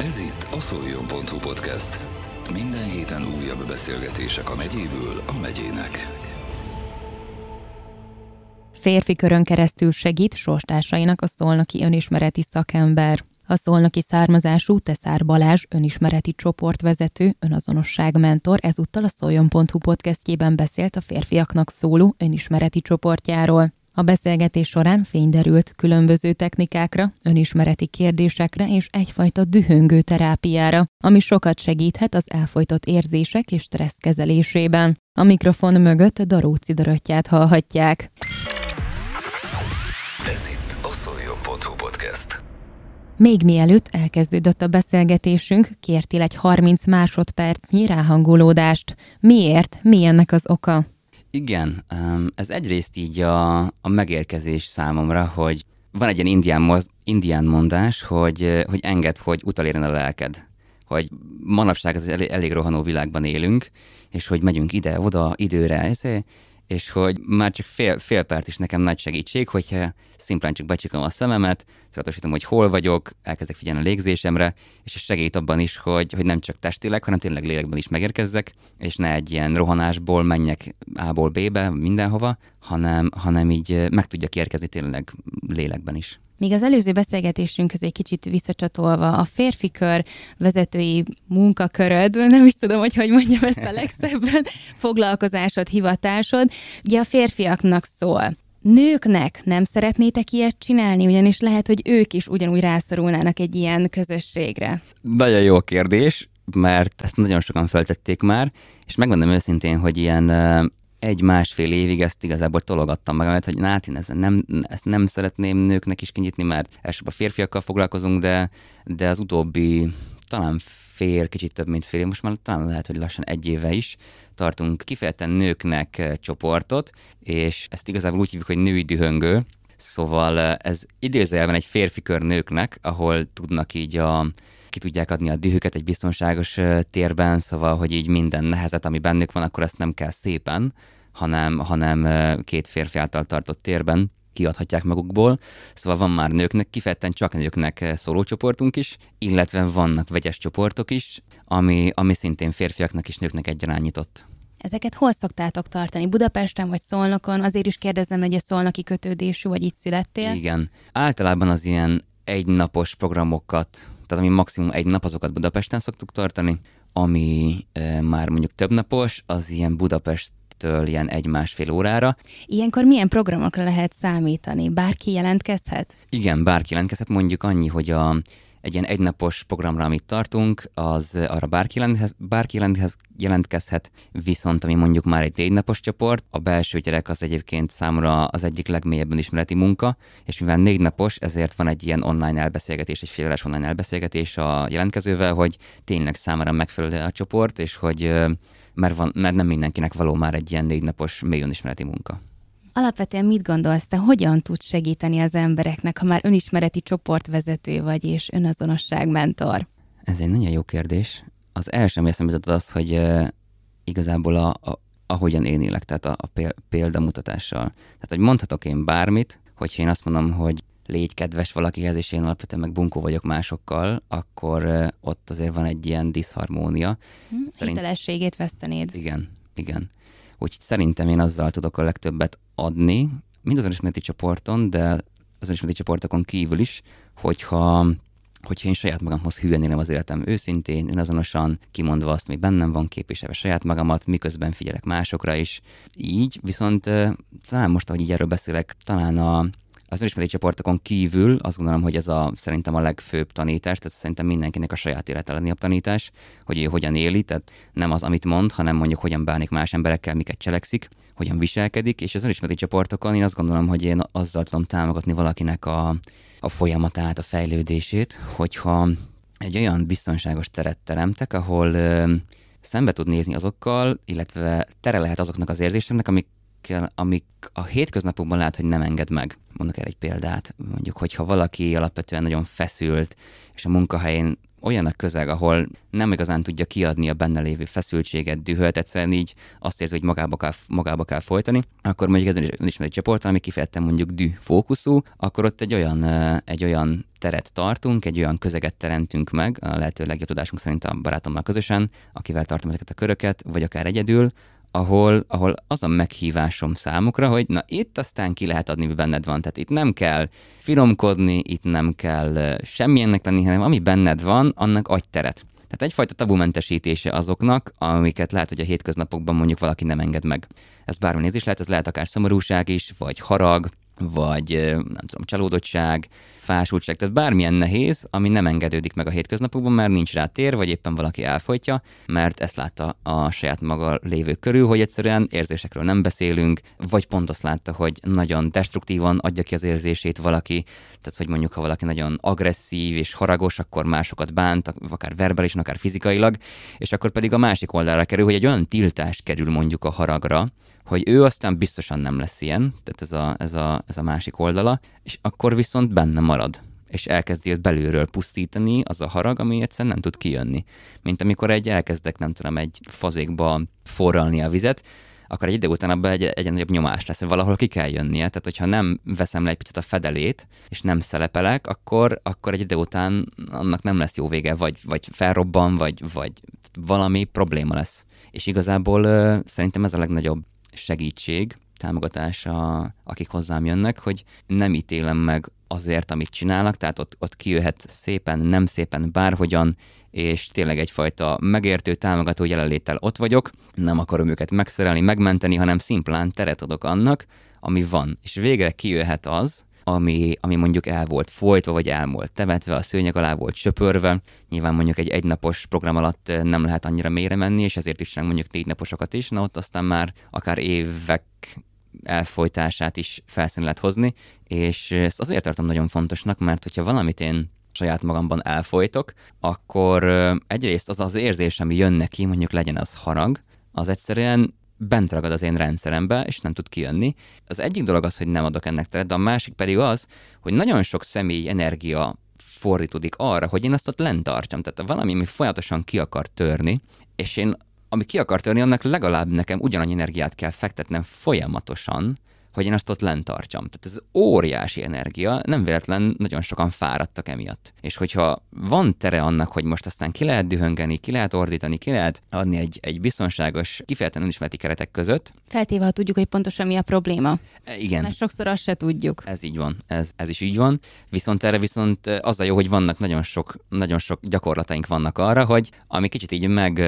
Ez itt a szoljon.hu podcast. Minden héten újabb beszélgetések a megyéből a megyének. Férfi körön keresztül segít sorstársainak a szolnoki önismereti szakember. A szolnoki származású Teszár Balázs önismereti csoportvezető, önazonosságmentor ezúttal a szoljon.hu podcastjében beszélt a férfiaknak szóló önismereti csoportjáról. A beszélgetés során fény derült különböző technikákra, önismereti kérdésekre és egyfajta dühöngő terápiára, ami sokat segíthet az elfolytott érzések és stressz kezelésében. A mikrofon mögött Daróci Dorottyát hallhatják. Ez itt a szoljon.hu podcast. Még mielőtt elkezdődött a beszélgetésünk, kértél egy 30 másodpercnyi ráhangolódást. Miért? Mi ennek az oka? Igen, ez egyrészt így a, a megérkezés számomra, hogy van egy ilyen indián, moz, indián mondás, hogy, eh, hogy enged, hogy utalérjen a lelked. Hogy manapság az elég, elég rohanó világban élünk, és hogy megyünk ide-oda időre, ezért, és hogy már csak fél, fél perc is nekem nagy segítség, hogyha szimplán csak becsikom a szememet, tudatosítom, hogy hol vagyok, elkezdek figyelni a légzésemre, és ez segít abban is, hogy, hogy nem csak testileg, hanem tényleg lélekben is megérkezzek, és ne egy ilyen rohanásból menjek A-ból B-be, mindenhova, hanem, hanem így meg tudjak érkezni tényleg lélekben is. Még az előző beszélgetésünkhöz egy kicsit visszacsatolva, a férfi kör vezetői munkaköröd, nem is tudom, hogy hogy mondjam ezt a legszebben, foglalkozásod, hivatásod, ugye a férfiaknak szól. Nőknek nem szeretnétek ilyet csinálni, ugyanis lehet, hogy ők is ugyanúgy rászorulnának egy ilyen közösségre. Nagyon jó kérdés, mert ezt nagyon sokan feltették már, és megmondom őszintén, hogy ilyen egy-másfél évig ezt igazából tologattam magam, hogy hát én ezt nem, ezt nem szeretném nőknek is kinyitni, mert elsőbb a férfiakkal foglalkozunk, de, de az utóbbi talán fél, kicsit több, mint fél, most már talán lehet, hogy lassan egy éve is tartunk kifejezetten nőknek eh, csoportot, és ezt igazából úgy hívjuk, hogy női dühöngő, Szóval eh, ez idézőjelben egy férfi kör nőknek, ahol tudnak így a, ki tudják adni a dühüket egy biztonságos térben, szóval, hogy így minden nehezet, ami bennük van, akkor ezt nem kell szépen, hanem, hanem két férfi által tartott térben kiadhatják magukból. Szóval van már nőknek, kifejezetten csak nőknek szóló csoportunk is, illetve vannak vegyes csoportok is, ami, ami szintén férfiaknak és nőknek egyaránt nyitott. Ezeket hol szoktátok tartani? Budapesten vagy Szolnokon? Azért is kérdezem, hogy a szolnoki kötődésű, vagy itt születtél. Igen. Általában az ilyen egynapos programokat, tehát ami maximum egy nap, azokat Budapesten szoktuk tartani, ami e, már mondjuk több napos, az ilyen Budapesttől ilyen egy-másfél órára. Ilyenkor milyen programokra lehet számítani? Bárki jelentkezhet? Igen, bárki jelentkezhet, mondjuk annyi, hogy a, egy ilyen egynapos programra, amit tartunk, az arra bárki, jelenthez, bárki jelenthez, jelentkezhet, viszont ami mondjuk már egy négynapos csoport, a belső gyerek az egyébként számomra az egyik legmélyebben ismereti munka, és mivel négy napos, ezért van egy ilyen online elbeszélgetés, egy féleres online elbeszélgetés a jelentkezővel, hogy tényleg számára megfelelő a csoport, és hogy mert, van, mert nem mindenkinek való már egy ilyen négy napos mély önismereti munka. Alapvetően mit gondolsz, te hogyan tudsz segíteni az embereknek, ha már önismereti csoportvezető vagy és önazonosságmentor? Ez egy nagyon jó kérdés. Az első, ami eszembe jutott az, hogy uh, igazából a, a, ahogyan én élek, tehát a, a pél- példamutatással. Tehát, hogy mondhatok én bármit, hogyha én azt mondom, hogy légy kedves valakihez, és én alapvetően meg bunkó vagyok másokkal, akkor uh, ott azért van egy ilyen diszharmónia. Hm? Hitelességét vesztenéd. Igen, igen. Úgyhogy szerintem én azzal tudok a legtöbbet adni, mind az önismereti csoporton, de az önismereti csoportokon kívül is, hogyha hogyha én saját magamhoz hülyen élem az életem őszintén, én azonosan kimondva azt, ami bennem van, képviselve saját magamat, miközben figyelek másokra is. Így, viszont talán most, ahogy így erről beszélek, talán a, az önismereti csoportokon kívül azt gondolom, hogy ez a, szerintem a legfőbb tanítás, tehát szerintem mindenkinek a saját élete a tanítás, hogy ő hogyan éli, tehát nem az, amit mond, hanem mondjuk hogyan bánik más emberekkel, miket cselekszik, hogyan viselkedik, és az önismereti csoportokon én azt gondolom, hogy én azzal tudom támogatni valakinek a, a folyamatát, a fejlődését, hogyha egy olyan biztonságos teret teremtek, ahol ö, szembe tud nézni azokkal, illetve tere lehet azoknak az érzéseknek, amik amik a hétköznapokban lehet, hogy nem enged meg. Mondok erre egy példát. Mondjuk, hogyha valaki alapvetően nagyon feszült, és a munkahelyén olyan a közeg, ahol nem igazán tudja kiadni a benne lévő feszültséget, dühöt, egyszerűen így azt érzi, hogy magába kell, magába kell folytani, akkor mondjuk ez önismereti csoport, ami kifejezetten mondjuk dű fókuszú, akkor ott egy olyan, egy olyan teret tartunk, egy olyan közeget teremtünk meg, a lehető legjobb tudásunk szerint a barátommal közösen, akivel tartom ezeket a köröket, vagy akár egyedül, ahol, ahol az a meghívásom számukra, hogy na itt aztán ki lehet adni, mi benned van. Tehát itt nem kell finomkodni, itt nem kell semmilyennek lenni, hanem ami benned van, annak adj teret. Tehát egyfajta tabumentesítése azoknak, amiket lehet, hogy a hétköznapokban mondjuk valaki nem enged meg. Ez bármi nézés lehet, ez lehet akár szomorúság is, vagy harag, vagy nem tudom, csalódottság, fásultság, tehát bármilyen nehéz, ami nem engedődik meg a hétköznapokban, mert nincs rá tér, vagy éppen valaki elfolytja, mert ezt látta a saját maga lévő körül, hogy egyszerűen érzésekről nem beszélünk, vagy pont azt látta, hogy nagyon destruktívan adja ki az érzését valaki, tehát hogy mondjuk ha valaki nagyon agresszív és haragos, akkor másokat bánt, akár verbálisan, akár fizikailag, és akkor pedig a másik oldalra kerül, hogy egy olyan tiltás kerül mondjuk a haragra, hogy ő aztán biztosan nem lesz ilyen, tehát ez a, ez a, ez a másik oldala, és akkor viszont benne marad és elkezdi őt belülről pusztítani, az a harag, ami egyszerűen nem tud kijönni. Mint amikor egy elkezdek, nem tudom, egy fazékba forralni a vizet, akkor egy idő után abban egy, egy nagyobb nyomás lesz, hogy valahol ki kell jönnie. Tehát, hogyha nem veszem le egy picit a fedelét, és nem szelepelek, akkor, akkor egy idő után annak nem lesz jó vége, vagy, vagy felrobban, vagy, vagy valami probléma lesz. És igazából uh, szerintem ez a legnagyobb segítség, támogatása, akik hozzám jönnek, hogy nem ítélem meg azért, amit csinálnak, tehát ott, ott kijöhet szépen, nem szépen, bárhogyan, és tényleg egyfajta megértő, támogató jelenléttel ott vagyok, nem akarom őket megszerelni, megmenteni, hanem szimplán teret adok annak, ami van. És végre kijöhet az, ami, ami mondjuk el volt folytva, vagy el volt temetve, a szőnyeg alá volt söpörve. Nyilván mondjuk egy egynapos program alatt nem lehet annyira mélyre menni, és ezért is mondjuk négy naposokat is, na ott aztán már akár évek elfolytását is felszín lehet hozni, és ezt azért tartom nagyon fontosnak, mert hogyha valamit én saját magamban elfolytok, akkor egyrészt az az érzés, ami jön neki, mondjuk legyen az harag, az egyszerűen bent ragad az én rendszerembe, és nem tud kijönni. Az egyik dolog az, hogy nem adok ennek teret, de a másik pedig az, hogy nagyon sok személy energia fordítódik arra, hogy én azt ott lent tartsam. Tehát valami, ami folyamatosan ki akar törni, és én, ami ki akar törni, annak legalább nekem ugyanannyi energiát kell fektetnem folyamatosan, hogy én azt ott lent tartsam. Tehát ez óriási energia, nem véletlen nagyon sokan fáradtak emiatt. És hogyha van tere annak, hogy most aztán ki lehet dühöngeni, ki lehet ordítani, ki lehet adni egy, egy biztonságos, kifejezetten önismereti keretek között. Feltéve, ha tudjuk, hogy pontosan mi a probléma. E, igen. Mert sokszor azt se tudjuk. Ez így van, ez, ez is így van. Viszont erre viszont az a jó, hogy vannak nagyon sok, nagyon sok gyakorlataink vannak arra, hogy ami kicsit így meg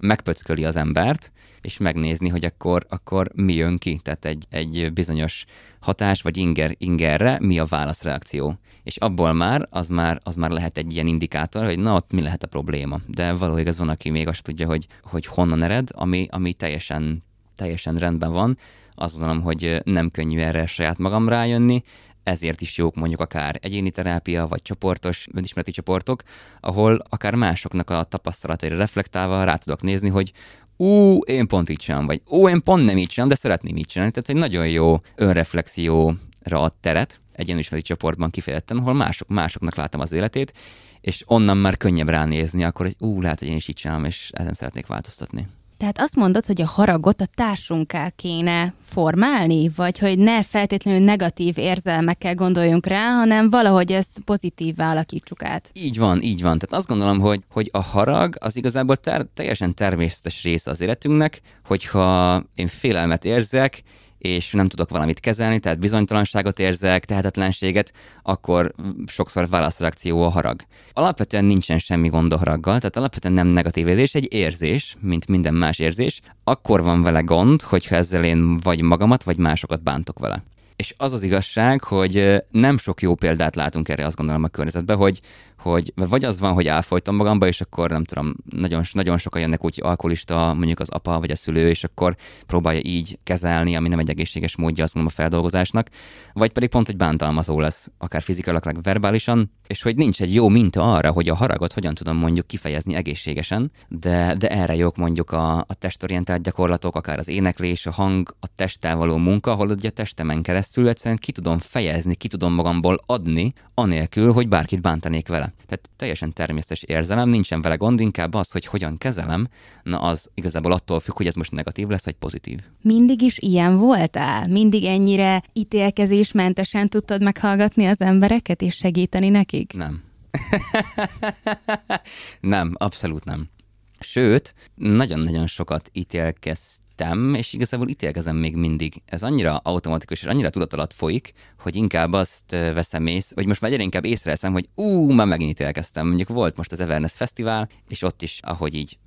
megpöcköli az embert, és megnézni, hogy akkor, akkor mi jön ki, tehát egy, egy bizonyos hatás vagy inger, ingerre mi a válaszreakció. És abból már az, már az már lehet egy ilyen indikátor, hogy na ott mi lehet a probléma. De valójában igaz van, aki még azt tudja, hogy, hogy honnan ered, ami, ami teljesen, teljesen rendben van. Azt gondolom, hogy nem könnyű erre saját magam rájönni, ezért is jók mondjuk akár egyéni terápia, vagy csoportos, önismereti csoportok, ahol akár másoknak a tapasztalataira reflektálva rá tudok nézni, hogy ú, én pont így csinálom, vagy ú, én pont nem így csinálom, de szeretném így csinálni. Tehát egy nagyon jó önreflexióra ad teret egy önismereti csoportban kifejezetten, ahol mások, másoknak látom az életét, és onnan már könnyebb ránézni, akkor, hogy ú, lehet, hogy én is így csinálom, és ezen szeretnék változtatni. Tehát azt mondod, hogy a haragot a társunkkal kéne formálni, vagy hogy ne feltétlenül negatív érzelmekkel gondoljunk rá, hanem valahogy ezt pozitívvá alakítsuk át. Így van, így van. Tehát azt gondolom, hogy, hogy a harag az igazából ter- teljesen természetes része az életünknek, hogyha én félelmet érzek, és nem tudok valamit kezelni, tehát bizonytalanságot érzek, tehetetlenséget, akkor sokszor válaszreakció a harag. Alapvetően nincsen semmi gond a haraggal, tehát alapvetően nem negatív érzés, egy érzés, mint minden más érzés, akkor van vele gond, hogyha ezzel én vagy magamat, vagy másokat bántok vele. És az az igazság, hogy nem sok jó példát látunk erre, azt gondolom a környezetben, hogy, hogy vagy az van, hogy elfolytom magamba, és akkor nem tudom, nagyon, nagyon sokan jönnek úgy alkoholista, mondjuk az apa vagy a szülő, és akkor próbálja így kezelni, ami nem egy egészséges módja azt mondom a feldolgozásnak, vagy pedig pont, hogy bántalmazó lesz, akár fizikailag, verbálisan, és hogy nincs egy jó minta arra, hogy a haragot hogyan tudom mondjuk kifejezni egészségesen, de, de erre jók mondjuk a, a testorientált gyakorlatok, akár az éneklés, a hang, a testtel való munka, ahol ugye a testemen keresztül egyszerűen ki tudom fejezni, ki tudom magamból adni, anélkül, hogy bárkit bántanék vele. Tehát teljesen természetes érzelem, nincsen vele gond, inkább az, hogy hogyan kezelem, na az igazából attól függ, hogy ez most negatív lesz, vagy pozitív. Mindig is ilyen voltál? Mindig ennyire ítélkezésmentesen tudtad meghallgatni az embereket és segíteni nekik? Nem. nem, abszolút nem. Sőt, nagyon-nagyon sokat ítélkeztem tettem, és igazából ítélkezem még mindig. Ez annyira automatikus és annyira tudat alatt folyik, hogy inkább azt veszem ész, vagy most már egyre inkább észreveszem, hogy ú, már megint ítélkeztem. Mondjuk volt most az Everness Fesztivál, és ott is, ahogy így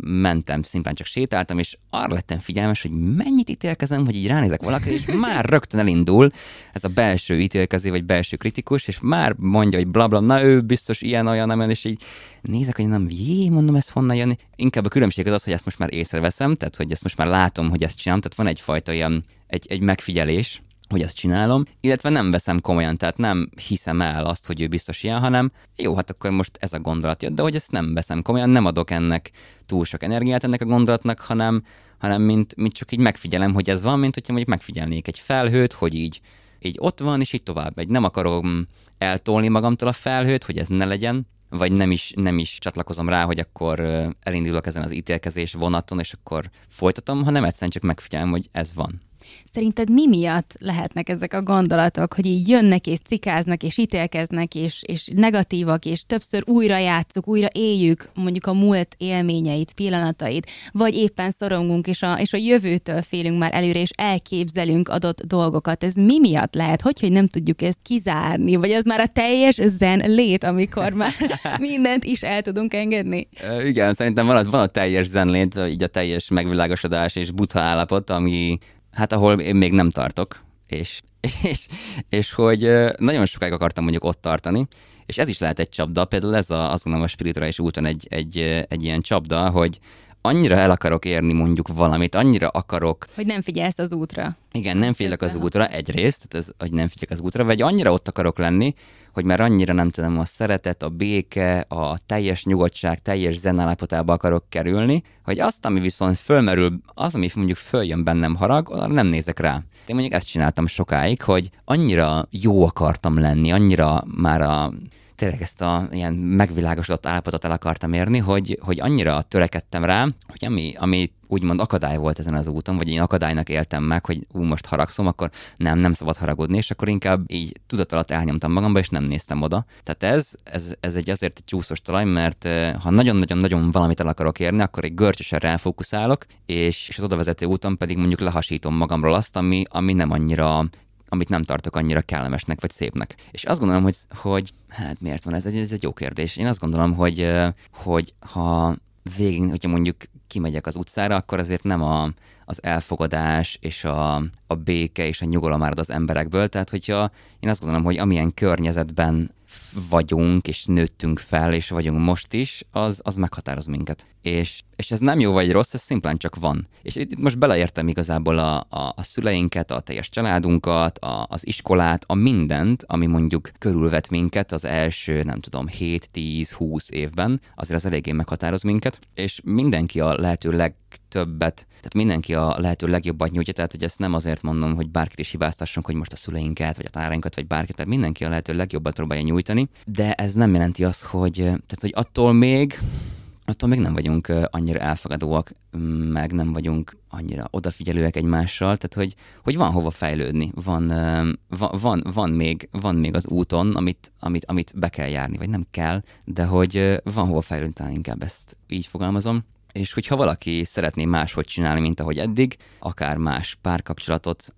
mentem, szimplán csak sétáltam, és arra lettem figyelmes, hogy mennyit ítélkezem, hogy így ránézek valaki, és már rögtön elindul ez a belső ítélkező, vagy belső kritikus, és már mondja, hogy blabla, na ő biztos ilyen, olyan, nem, és így nézek, hogy nem, jé, mondom, ez honnan jön. Inkább a különbség az az, hogy ezt most már észreveszem, tehát hogy ezt most már látom, hogy ezt csinálom, tehát van egyfajta ilyen, egy, egy megfigyelés, hogy ezt csinálom, illetve nem veszem komolyan, tehát nem hiszem el azt, hogy ő biztos ilyen, hanem jó, hát akkor most ez a gondolat jött, de hogy ezt nem veszem komolyan, nem adok ennek túl sok energiát ennek a gondolatnak, hanem, hanem mint, mint csak így megfigyelem, hogy ez van, mint hogyha mondjuk megfigyelnék egy felhőt, hogy így, így ott van, és így tovább. Egy nem akarom eltolni magamtól a felhőt, hogy ez ne legyen, vagy nem is, nem is csatlakozom rá, hogy akkor elindulok ezen az ítélkezés vonaton, és akkor folytatom, hanem egyszerűen csak megfigyelem, hogy ez van. Szerinted mi miatt lehetnek ezek a gondolatok, hogy így jönnek és cikáznak és ítélkeznek és, és negatívak, és többször újra játszuk, újra éljük mondjuk a múlt élményeit, pillanatait, vagy éppen szorongunk és a, és a jövőtől félünk már előre, és elképzelünk adott dolgokat. Ez mi miatt lehet? Hogy, hogy nem tudjuk ezt kizárni? Vagy az már a teljes zen lét, amikor már mindent is el tudunk engedni? Igen, szerintem van, van a teljes zenlét, így a teljes megvilágosodás és butha állapot, ami hát ahol én még nem tartok, és, és, és hogy nagyon sokáig akartam mondjuk ott tartani, és ez is lehet egy csapda, például ez a, azt gondolom a spirituális úton egy, egy, egy ilyen csapda, hogy annyira el akarok érni mondjuk valamit, annyira akarok... Hogy nem figyelsz az útra. Igen, nem figyelek az útra egyrészt, tehát ez, hogy nem figyelek az útra, vagy annyira ott akarok lenni, hogy már annyira nem tudom, a szeretet, a béke, a teljes nyugodtság, teljes zenállapotába akarok kerülni, hogy azt, ami viszont fölmerül, az, ami mondjuk följön bennem harag, arra nem nézek rá. Én mondjuk ezt csináltam sokáig, hogy annyira jó akartam lenni, annyira már a tényleg ezt a ilyen megvilágosodott állapotot el akartam érni, hogy, hogy annyira törekedtem rá, hogy ami, ami úgymond akadály volt ezen az úton, vagy én akadálynak éltem meg, hogy ú, most haragszom, akkor nem, nem szabad haragudni, és akkor inkább így tudat alatt elnyomtam magamba, és nem néztem oda. Tehát ez, ez, ez egy azért egy csúszós talaj, mert ha nagyon-nagyon-nagyon valamit el akarok érni, akkor egy görcsösen ráfókuszálok, és, és az odavezető úton pedig mondjuk lehasítom magamról azt, ami, ami nem annyira amit nem tartok annyira kellemesnek vagy szépnek. És azt gondolom, hogy, hogy hát miért van ez? Ez, egy jó kérdés. Én azt gondolom, hogy, hogy ha végig, hogyha mondjuk kimegyek az utcára, akkor azért nem a, az elfogadás és a, a béke és a nyugalom árad az emberekből. Tehát, hogyha én azt gondolom, hogy amilyen környezetben vagyunk, és nőttünk fel, és vagyunk most is, az, az meghatároz minket. És, és ez nem jó vagy rossz, ez szimplán csak van. És itt most beleértem igazából a, a, a szüleinket, a teljes családunkat, a, az iskolát, a mindent, ami mondjuk körülvet minket az első, nem tudom, 7, 10, 20 évben, azért az eléggé meghatároz minket, és mindenki a lehető legtöbbet, tehát mindenki a lehető legjobbat nyújtja, tehát hogy ezt nem azért mondom, hogy bárkit is hibáztassunk, hogy most a szüleinket, vagy a tárainkat, vagy bárkit, mert mindenki a lehető legjobbat próbálja nyújtani, de ez nem jelenti azt, hogy, tehát, hogy attól még attól még nem vagyunk annyira elfogadóak, meg nem vagyunk annyira odafigyelőek egymással, tehát hogy, hogy van hova fejlődni, van, van, van, még, van még az úton, amit, amit, amit be kell járni, vagy nem kell, de hogy van hova fejlődni, talán inkább ezt így fogalmazom és hogyha valaki szeretné máshogy csinálni, mint ahogy eddig, akár más párkapcsolatot,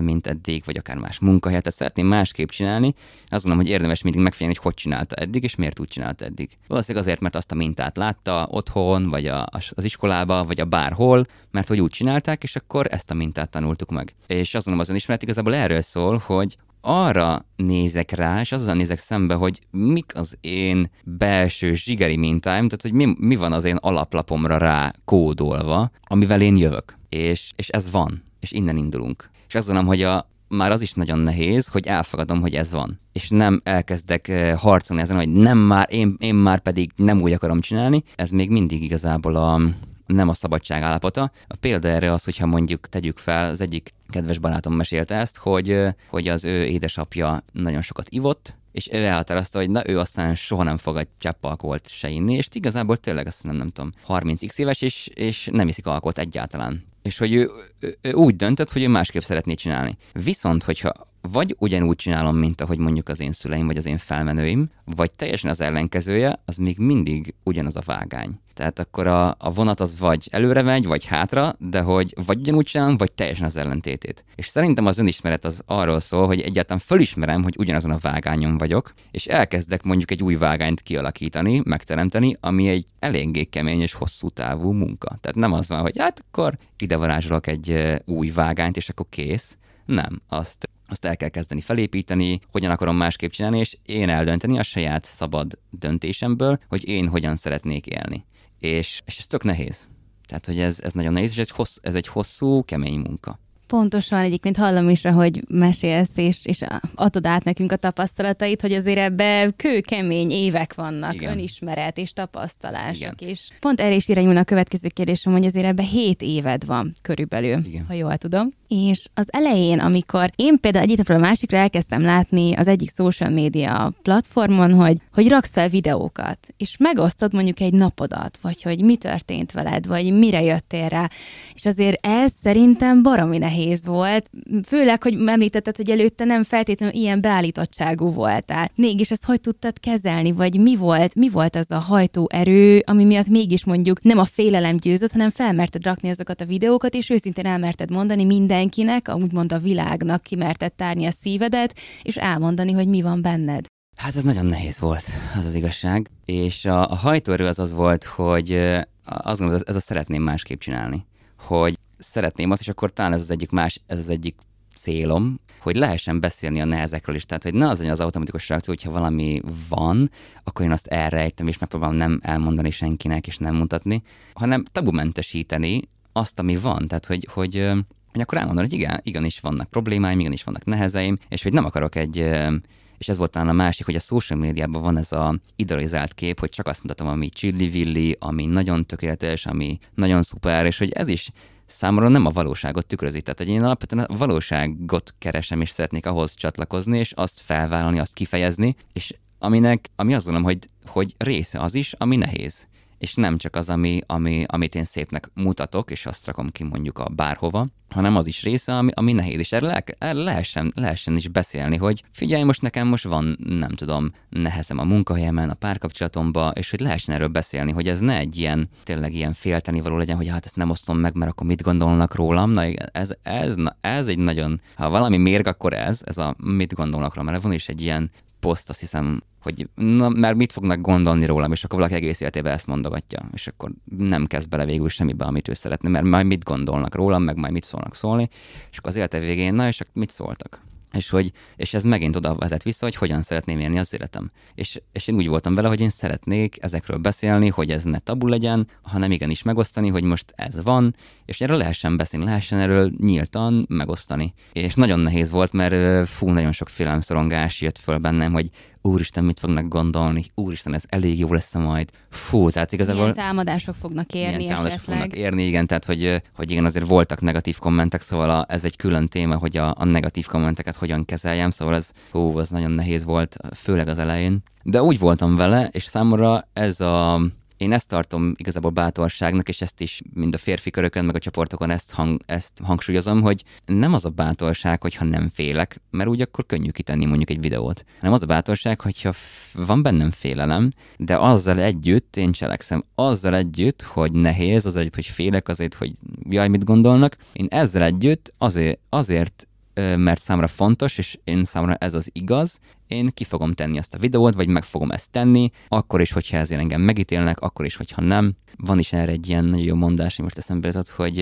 mint eddig, vagy akár más munkahelyet, tehát szeretné másképp csinálni, azt gondolom, hogy érdemes mindig megfigyelni, hogy hogy csinálta eddig, és miért úgy csinálta eddig. Valószínűleg azért, mert azt a mintát látta otthon, vagy a, az iskolába, vagy a bárhol, mert hogy úgy csinálták, és akkor ezt a mintát tanultuk meg. És azt gondolom, az önismeret igazából erről szól, hogy arra nézek rá, és azzal nézek szembe, hogy mik az én belső zsigeri mintáim, tehát hogy mi, mi van az én alaplapomra rá kódolva, amivel én jövök. És, és ez van, és innen indulunk. És azt gondolom, hogy a, már az is nagyon nehéz, hogy elfogadom, hogy ez van. És nem elkezdek harcolni ezen, hogy nem már, én, én már pedig nem úgy akarom csinálni. Ez még mindig igazából a, nem a szabadság állapota. A példa erre az, hogyha mondjuk tegyük fel, az egyik kedves barátom mesélte ezt, hogy, hogy az ő édesapja nagyon sokat ivott, és ő elhatározta, hogy na ő aztán soha nem fog egy csepp alkoholt se inni, és igazából tényleg azt nem, nem tudom, 30x éves, és, és nem iszik alkoholt egyáltalán. És hogy ő, ő, ő úgy döntött, hogy ő másképp szeretné csinálni. Viszont, hogyha vagy ugyanúgy csinálom, mint ahogy mondjuk az én szüleim, vagy az én felmenőim, vagy teljesen az ellenkezője, az még mindig ugyanaz a vágány. Tehát akkor a, a vonat az vagy előre megy, vagy hátra, de hogy vagy ugyanúgy csinálom, vagy teljesen az ellentétét. És szerintem az önismeret az arról szól, hogy egyáltalán fölismerem, hogy ugyanazon a vágányon vagyok, és elkezdek mondjuk egy új vágányt kialakítani, megteremteni, ami egy eléggé kemény és hosszú távú munka. Tehát nem az van, hogy hát akkor ide varázsolok egy új vágányt, és akkor kész. Nem, azt azt el kell kezdeni felépíteni, hogyan akarom másképp csinálni, és én eldönteni a saját szabad döntésemből, hogy én hogyan szeretnék élni. És, és ez tök nehéz. Tehát, hogy ez, ez nagyon nehéz, és ez, hossz, ez egy hosszú, kemény munka. Pontosan, egyébként hallom is, ahogy mesélsz, és, és adod át nekünk a tapasztalatait, hogy azért ebbe kőkemény évek vannak, Igen. önismeret és tapasztalások Igen. is. Pont erre is irányulna a következő kérdésem, hogy azért ebbe hét éved van körülbelül, Igen. ha jól tudom. És az elején, amikor én például egyik napról a másikra elkezdtem látni az egyik social media platformon, hogy, hogy raksz fel videókat, és megosztod mondjuk egy napodat, vagy hogy mi történt veled, vagy mire jöttél rá, és azért ez szerintem baromi nehéz nehéz volt, főleg, hogy említetted, hogy előtte nem feltétlenül ilyen beállítottságú voltál. Mégis ezt hogy tudtad kezelni, vagy mi volt, mi volt az a hajtóerő, ami miatt mégis mondjuk nem a félelem győzött, hanem felmerted rakni azokat a videókat, és őszintén elmerted mondani mindenkinek, úgymond a világnak kimerted tárni a szívedet, és elmondani, hogy mi van benned. Hát ez nagyon nehéz volt, az az igazság. És a, a hajtóerő az az volt, hogy azt gondolom, ez a szeretném másképp csinálni. Hogy szeretném azt, és akkor talán ez az egyik más, ez az egyik célom, hogy lehessen beszélni a nehezekről is. Tehát, hogy ne az az automatikus reakció, hogyha valami van, akkor én azt elrejtem, és megpróbálom nem elmondani senkinek, és nem mutatni, hanem tabumentesíteni azt, ami van. Tehát, hogy, hogy hogy akkor elmondani, hogy igen, igenis vannak problémáim, igenis vannak nehezeim, és hogy nem akarok egy, és ez volt talán a másik, hogy a social médiában van ez a idealizált kép, hogy csak azt mutatom, ami csilli-villi, ami nagyon tökéletes, ami nagyon szuper, és hogy ez is számomra nem a valóságot tükrözi. Tehát, hogy én alapvetően a valóságot keresem, és szeretnék ahhoz csatlakozni, és azt felvállalni, azt kifejezni, és aminek, ami azt gondolom, hogy, hogy része az is, ami nehéz. És nem csak az, ami, ami, amit én szépnek mutatok, és azt rakom ki mondjuk a bárhova, hanem az is része, ami, ami nehéz. És erre, le, erre lehessen, lehessen is beszélni, hogy figyelj, most nekem most van, nem tudom, nehezem a munkahelyemen, a párkapcsolatomba, és hogy lehessen erről beszélni, hogy ez ne egy ilyen, tényleg ilyen félteni való legyen, hogy hát ezt nem osztom meg, mert akkor mit gondolnak rólam. Na ez, ez, na, ez egy nagyon, ha valami mérg, akkor ez, ez a mit gondolnak rólam, mert van is egy ilyen poszt, azt hiszem, hogy na, mert mit fognak gondolni rólam, és akkor valaki egész életében ezt mondogatja, és akkor nem kezd bele végül semmibe, amit ő szeretne, mert majd mit gondolnak rólam, meg majd mit szólnak szólni, és akkor az élete végén, na és mit szóltak? és, hogy, és ez megint oda vezet vissza, hogy hogyan szeretném élni az életem. És, és én úgy voltam vele, hogy én szeretnék ezekről beszélni, hogy ez ne tabu legyen, hanem igenis megosztani, hogy most ez van, és erről lehessen beszélni, lehessen erről nyíltan megosztani. És nagyon nehéz volt, mert fú, nagyon sok félelemszorongás jött föl bennem, hogy úristen, mit fognak gondolni, úristen, ez elég jó lesz majd. Fú, tehát igazából... Milyen támadások fognak érni milyen támadások esetleg. fognak érni, igen, tehát hogy, hogy igen, azért voltak negatív kommentek, szóval a, ez egy külön téma, hogy a, a negatív kommenteket hogyan kezeljem, szóval ez, hú, ez nagyon nehéz volt, főleg az elején. De úgy voltam vele, és számomra ez a én ezt tartom igazából bátorságnak, és ezt is mind a férfi körökön, meg a csoportokon ezt, hang, ezt hangsúlyozom, hogy nem az a bátorság, hogyha nem félek, mert úgy akkor könnyű kitenni mondjuk egy videót, hanem az a bátorság, hogyha van bennem félelem, de azzal együtt én cselekszem, azzal együtt, hogy nehéz, azzal együtt, hogy félek, azért, hogy jaj, mit gondolnak, én ezzel együtt azért, azért mert számra fontos, és én számra ez az igaz, én ki fogom tenni ezt a videót, vagy meg fogom ezt tenni, akkor is, hogyha ezért engem megítélnek, akkor is, hogyha nem. Van is erre egy ilyen nagyon jó mondás, hogy most eszembe jutott, hogy,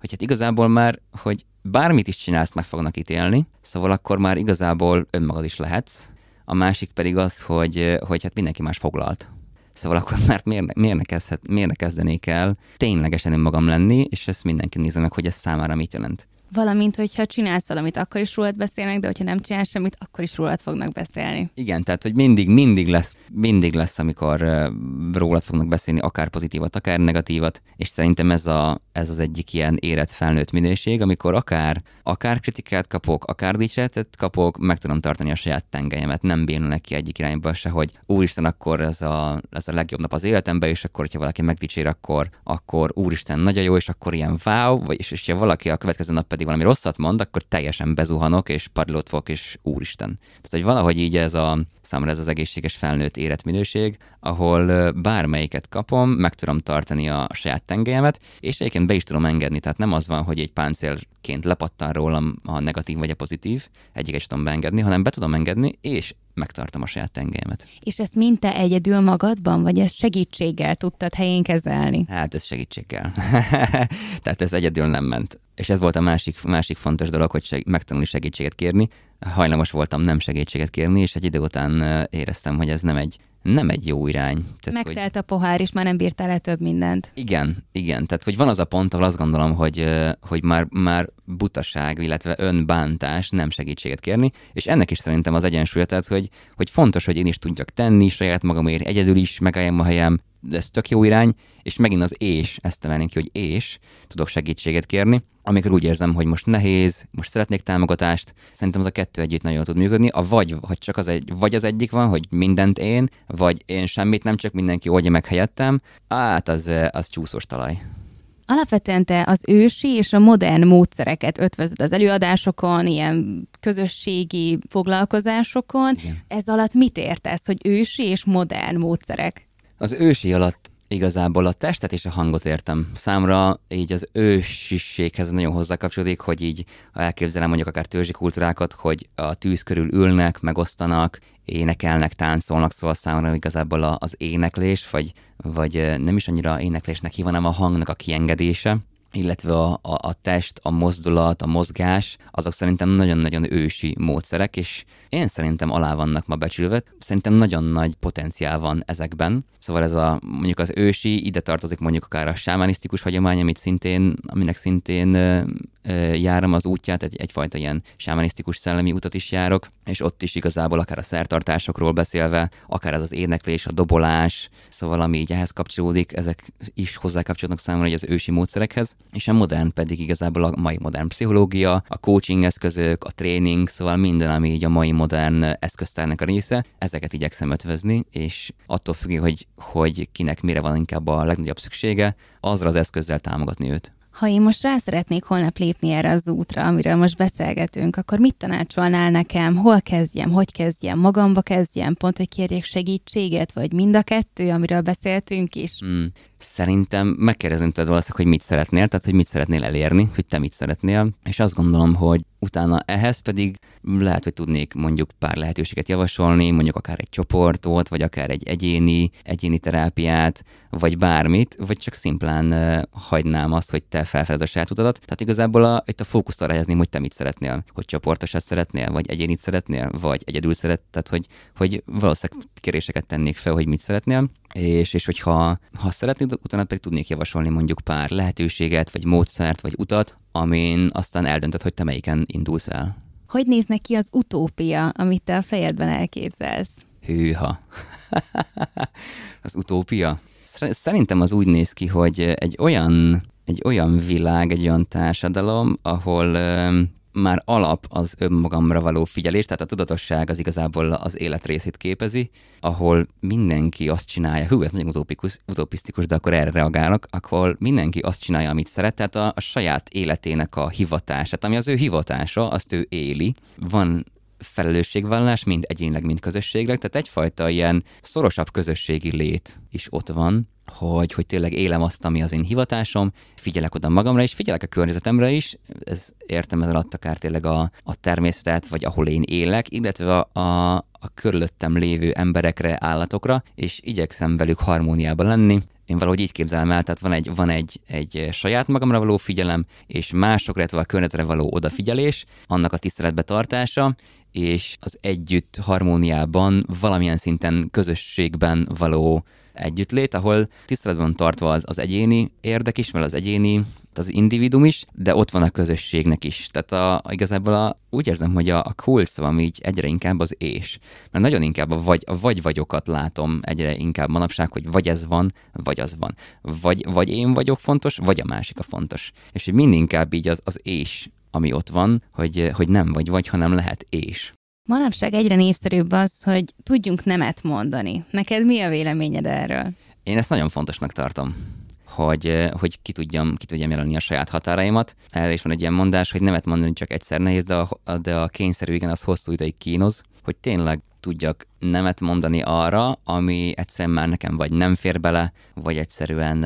hogy hát igazából már, hogy bármit is csinálsz, meg fognak ítélni, szóval akkor már igazából önmagad is lehetsz. A másik pedig az, hogy, hogy hát mindenki más foglalt. Szóval akkor már miért, miért, ne kezdhet, miért ne kezdenék el ténylegesen önmagam lenni, és ezt mindenki nézze meg, hogy ez számára mit jelent Valamint, hogyha csinálsz valamit, akkor is rólad beszélnek, de hogyha nem csinálsz semmit, akkor is rólad fognak beszélni. Igen, tehát, hogy mindig, mindig lesz, mindig lesz, amikor uh, rólad fognak beszélni, akár pozitívat, akár negatívat, és szerintem ez, a, ez az egyik ilyen érett felnőtt minőség, amikor akár, akár kritikát kapok, akár dicséretet kapok, meg tudom tartani a saját tengelyemet, nem bénulnek ki egyik irányba se, hogy úristen, akkor ez a, ez a legjobb nap az életemben, és akkor, hogyha valaki megdicsér, akkor, akkor úristen, nagyon jó, és akkor ilyen wow, vagy, és, és ha valaki a következő nap pedig valami rosszat mond, akkor teljesen bezuhanok, és padlót fogok, és úristen. Tehát, hogy valahogy így ez a számomra ez az egészséges felnőtt életminőség, ahol bármelyiket kapom, meg tudom tartani a saját tengelyemet, és egyébként be is tudom engedni, tehát nem az van, hogy egy páncélként lepattan rólam a negatív vagy a pozitív, egyiket is tudom beengedni, hanem be tudom engedni, és megtartom a saját tengelyemet. És ezt mind te egyedül magadban, vagy ezt segítséggel tudtad helyén kezelni? Hát ez segítséggel. Tehát ez egyedül nem ment. És ez volt a másik, másik fontos dolog, hogy seg- megtanulni segítséget kérni. Hajlamos voltam nem segítséget kérni, és egy idő után éreztem, hogy ez nem egy, nem egy jó irány. Tehát, Megtelt hogy... a pohár, és már nem bírtál el több mindent. Igen, igen. Tehát, hogy van az a pont, ahol azt gondolom, hogy, hogy már, már butaság, illetve önbántás nem segítséget kérni, és ennek is szerintem az egyensúlya, tehát, hogy, hogy fontos, hogy én is tudjak tenni saját magamért, egyedül is megálljam a helyem, de ez tök jó irány, és megint az és, ezt emelnénk ki, hogy és, tudok segítséget kérni, amikor úgy érzem, hogy most nehéz, most szeretnék támogatást, szerintem az a kettő együtt nagyon tud működni. A vagy, hogy csak az egy, vagy az egyik van, hogy mindent én, vagy én semmit nem, csak mindenki oldja meg helyettem, hát az, az csúszós talaj. Alapvetően te az ősi és a modern módszereket ötvözöd az előadásokon, ilyen közösségi foglalkozásokon. Igen. Ez alatt mit értesz, hogy ősi és modern módszerek? Az ősi alatt igazából a testet és a hangot értem. Számra így az ősiséghez nagyon hozzá kapcsolódik, hogy így elképzelem mondjuk akár törzsi kultúrákat, hogy a tűz körül ülnek, megosztanak, énekelnek, táncolnak, szóval számomra igazából az éneklés, vagy, vagy nem is annyira éneklésnek hívanám a hangnak a kiengedése, illetve a, a, a test, a mozdulat, a mozgás, azok szerintem nagyon-nagyon ősi módszerek, és én szerintem alá vannak ma becsülve. Szerintem nagyon nagy potenciál van ezekben. Szóval ez a mondjuk az ősi, ide tartozik mondjuk akár a sámanisztikus hagyomány, amit szintén, aminek szintén ö, ö, járom az útját, egy, egyfajta ilyen sámanisztikus szellemi utat is járok, és ott is igazából akár a szertartásokról beszélve, akár ez az éneklés, a dobolás, szóval ami így ehhez kapcsolódik, ezek is hozzá kapcsolódnak számomra az ősi módszerekhez, és a modern pedig igazából a mai modern pszichológia, a coaching eszközök, a tréning, szóval minden, ami így a mai modern eszköztárnak a része, ezeket igyekszem ötvözni, és attól függ, hogy, hogy kinek mire van inkább a legnagyobb szüksége, azra az eszközzel támogatni őt. Ha én most rá szeretnék holnap lépni erre az útra, amiről most beszélgetünk, akkor mit tanácsolnál nekem? Hol kezdjem? Hogy kezdjem? Magamba kezdjem? Pont, hogy kérjék segítséget? Vagy mind a kettő, amiről beszéltünk is? Hmm. Szerintem megkérdezem tőled valószínűleg, hogy mit szeretnél, tehát hogy mit szeretnél elérni, hogy te mit szeretnél, és azt gondolom, hogy utána ehhez pedig lehet, hogy tudnék mondjuk pár lehetőséget javasolni, mondjuk akár egy csoportot, vagy akár egy egyéni, egyéni terápiát, vagy bármit, vagy csak szimplán uh, hagynám azt, hogy te felfedez a saját utadat. Tehát igazából a, itt a fókuszt arra helyezném, hogy te mit szeretnél, hogy csoportosat szeretnél, vagy egyénit szeretnél, vagy egyedül szeret, tehát hogy, hogy valószínűleg kéréseket tennék fel, hogy mit szeretnél, és, és hogyha ha szeretnéd, utána pedig tudnék javasolni mondjuk pár lehetőséget, vagy módszert, vagy utat, amin aztán eldöntöd, hogy te melyiken indulsz el. Hogy néz ki az utópia, amit te a fejedben elképzelsz? Hűha. az utópia? Szerintem az úgy néz ki, hogy egy olyan, egy olyan világ, egy olyan társadalom, ahol már alap az önmagamra való figyelés, tehát a tudatosság az igazából az élet részét képezi, ahol mindenki azt csinálja, hú, ez nagyon utopikus, utopisztikus, de akkor erre reagálok, akkor mindenki azt csinálja, amit szeret, tehát a, a saját életének a hivatását, ami az ő hivatása, azt ő éli. Van felelősségvállalás, mind egyénileg, mind közösségleg, tehát egyfajta ilyen szorosabb közösségi lét is ott van, hogy, hogy tényleg élem azt, ami az én hivatásom, figyelek oda magamra, és figyelek a környezetemre is, ez értem ez alatt akár tényleg a, a természetet, vagy ahol én élek, illetve a, a, a körülöttem lévő emberekre, állatokra, és igyekszem velük harmóniában lenni, én valahogy így képzelem el, tehát van egy, van egy, egy saját magamra való figyelem, és másokra, illetve a környezetre való odafigyelés, annak a tiszteletbe tartása, és az együtt harmóniában, valamilyen szinten közösségben való együttlét, ahol tiszteletben tartva az, az egyéni érdek is, mert az egyéni az individum is, de ott van a közösségnek is. Tehát a, igazából a, úgy érzem, hogy a, a kulcs szava így egyre inkább az és. Mert nagyon inkább a vagy, a vagy vagyokat látom egyre inkább manapság, hogy vagy ez van, vagy az van. Vagy, vagy én vagyok fontos, vagy a másik a fontos. És hogy mind inkább így az, az és, ami ott van, hogy, hogy nem vagy vagy, hanem lehet és. Manapság egyre népszerűbb az, hogy tudjunk nemet mondani. Neked mi a véleményed erről? Én ezt nagyon fontosnak tartom hogy, hogy ki, tudjam, ki tudjam jelenni a saját határaimat. Erre is van egy ilyen mondás, hogy nemet mondani csak egyszer nehéz, de a, de a kényszerű igen, az hosszú ideig kínoz, hogy tényleg tudjak nemet mondani arra, ami egyszerűen már nekem vagy nem fér bele, vagy egyszerűen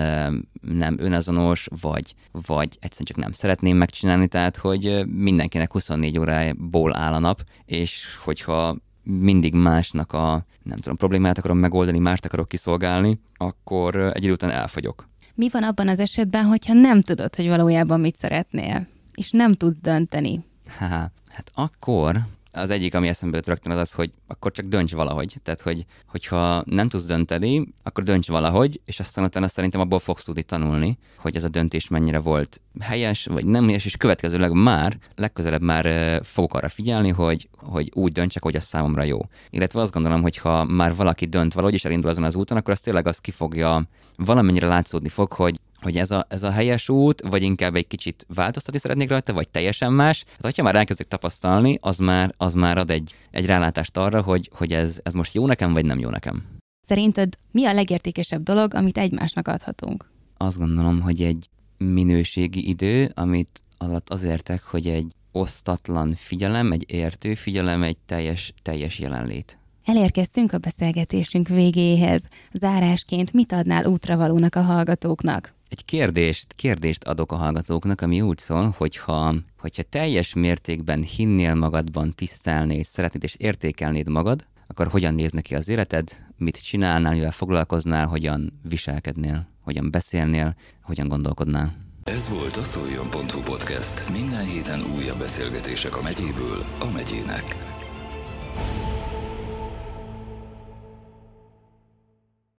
nem önazonos, vagy, vagy egyszerűen csak nem szeretném megcsinálni, tehát hogy mindenkinek 24 órából áll a nap, és hogyha mindig másnak a, nem tudom, problémát akarom megoldani, mást akarok kiszolgálni, akkor egy idő után elfogyok. Mi van abban az esetben, hogyha nem tudod, hogy valójában mit szeretnél, és nem tudsz dönteni? Há, hát akkor az egyik, ami eszembe jött rögtön, az az, hogy akkor csak dönts valahogy. Tehát, hogy, hogyha nem tudsz dönteni, akkor dönts valahogy, és aztán utána szerintem abból fogsz tudni tanulni, hogy ez a döntés mennyire volt helyes, vagy nem helyes, és következőleg már, legközelebb már fogok arra figyelni, hogy, hogy úgy döntsek, hogy az számomra jó. Illetve azt gondolom, hogy ha már valaki dönt valahogy, és elindul azon az úton, akkor az tényleg azt ki fogja, valamennyire látszódni fog, hogy hogy ez a, ez a helyes út, vagy inkább egy kicsit változtatni szeretnék rajta, vagy teljesen más. Hát, hogyha már elkezdek tapasztalni, az már, az már ad egy, egy rálátást arra, hogy, hogy ez, ez most jó nekem, vagy nem jó nekem. Szerinted mi a legértékesebb dolog, amit egymásnak adhatunk? Azt gondolom, hogy egy minőségi idő, amit alatt az értek, hogy egy osztatlan figyelem, egy értő figyelem, egy teljes, teljes jelenlét. Elérkeztünk a beszélgetésünk végéhez. Zárásként mit adnál útravalónak a hallgatóknak? Egy kérdést, kérdést adok a hallgatóknak, ami úgy szól, hogyha, hogyha teljes mértékben hinnél magadban, tisztelnéd, szeretnéd és értékelnéd magad, akkor hogyan néz neki az életed, mit csinálnál, mivel foglalkoznál, hogyan viselkednél, hogyan beszélnél, hogyan gondolkodnál. Ez volt a szoljon.hu podcast. Minden héten újabb beszélgetések a megyéből a megyének.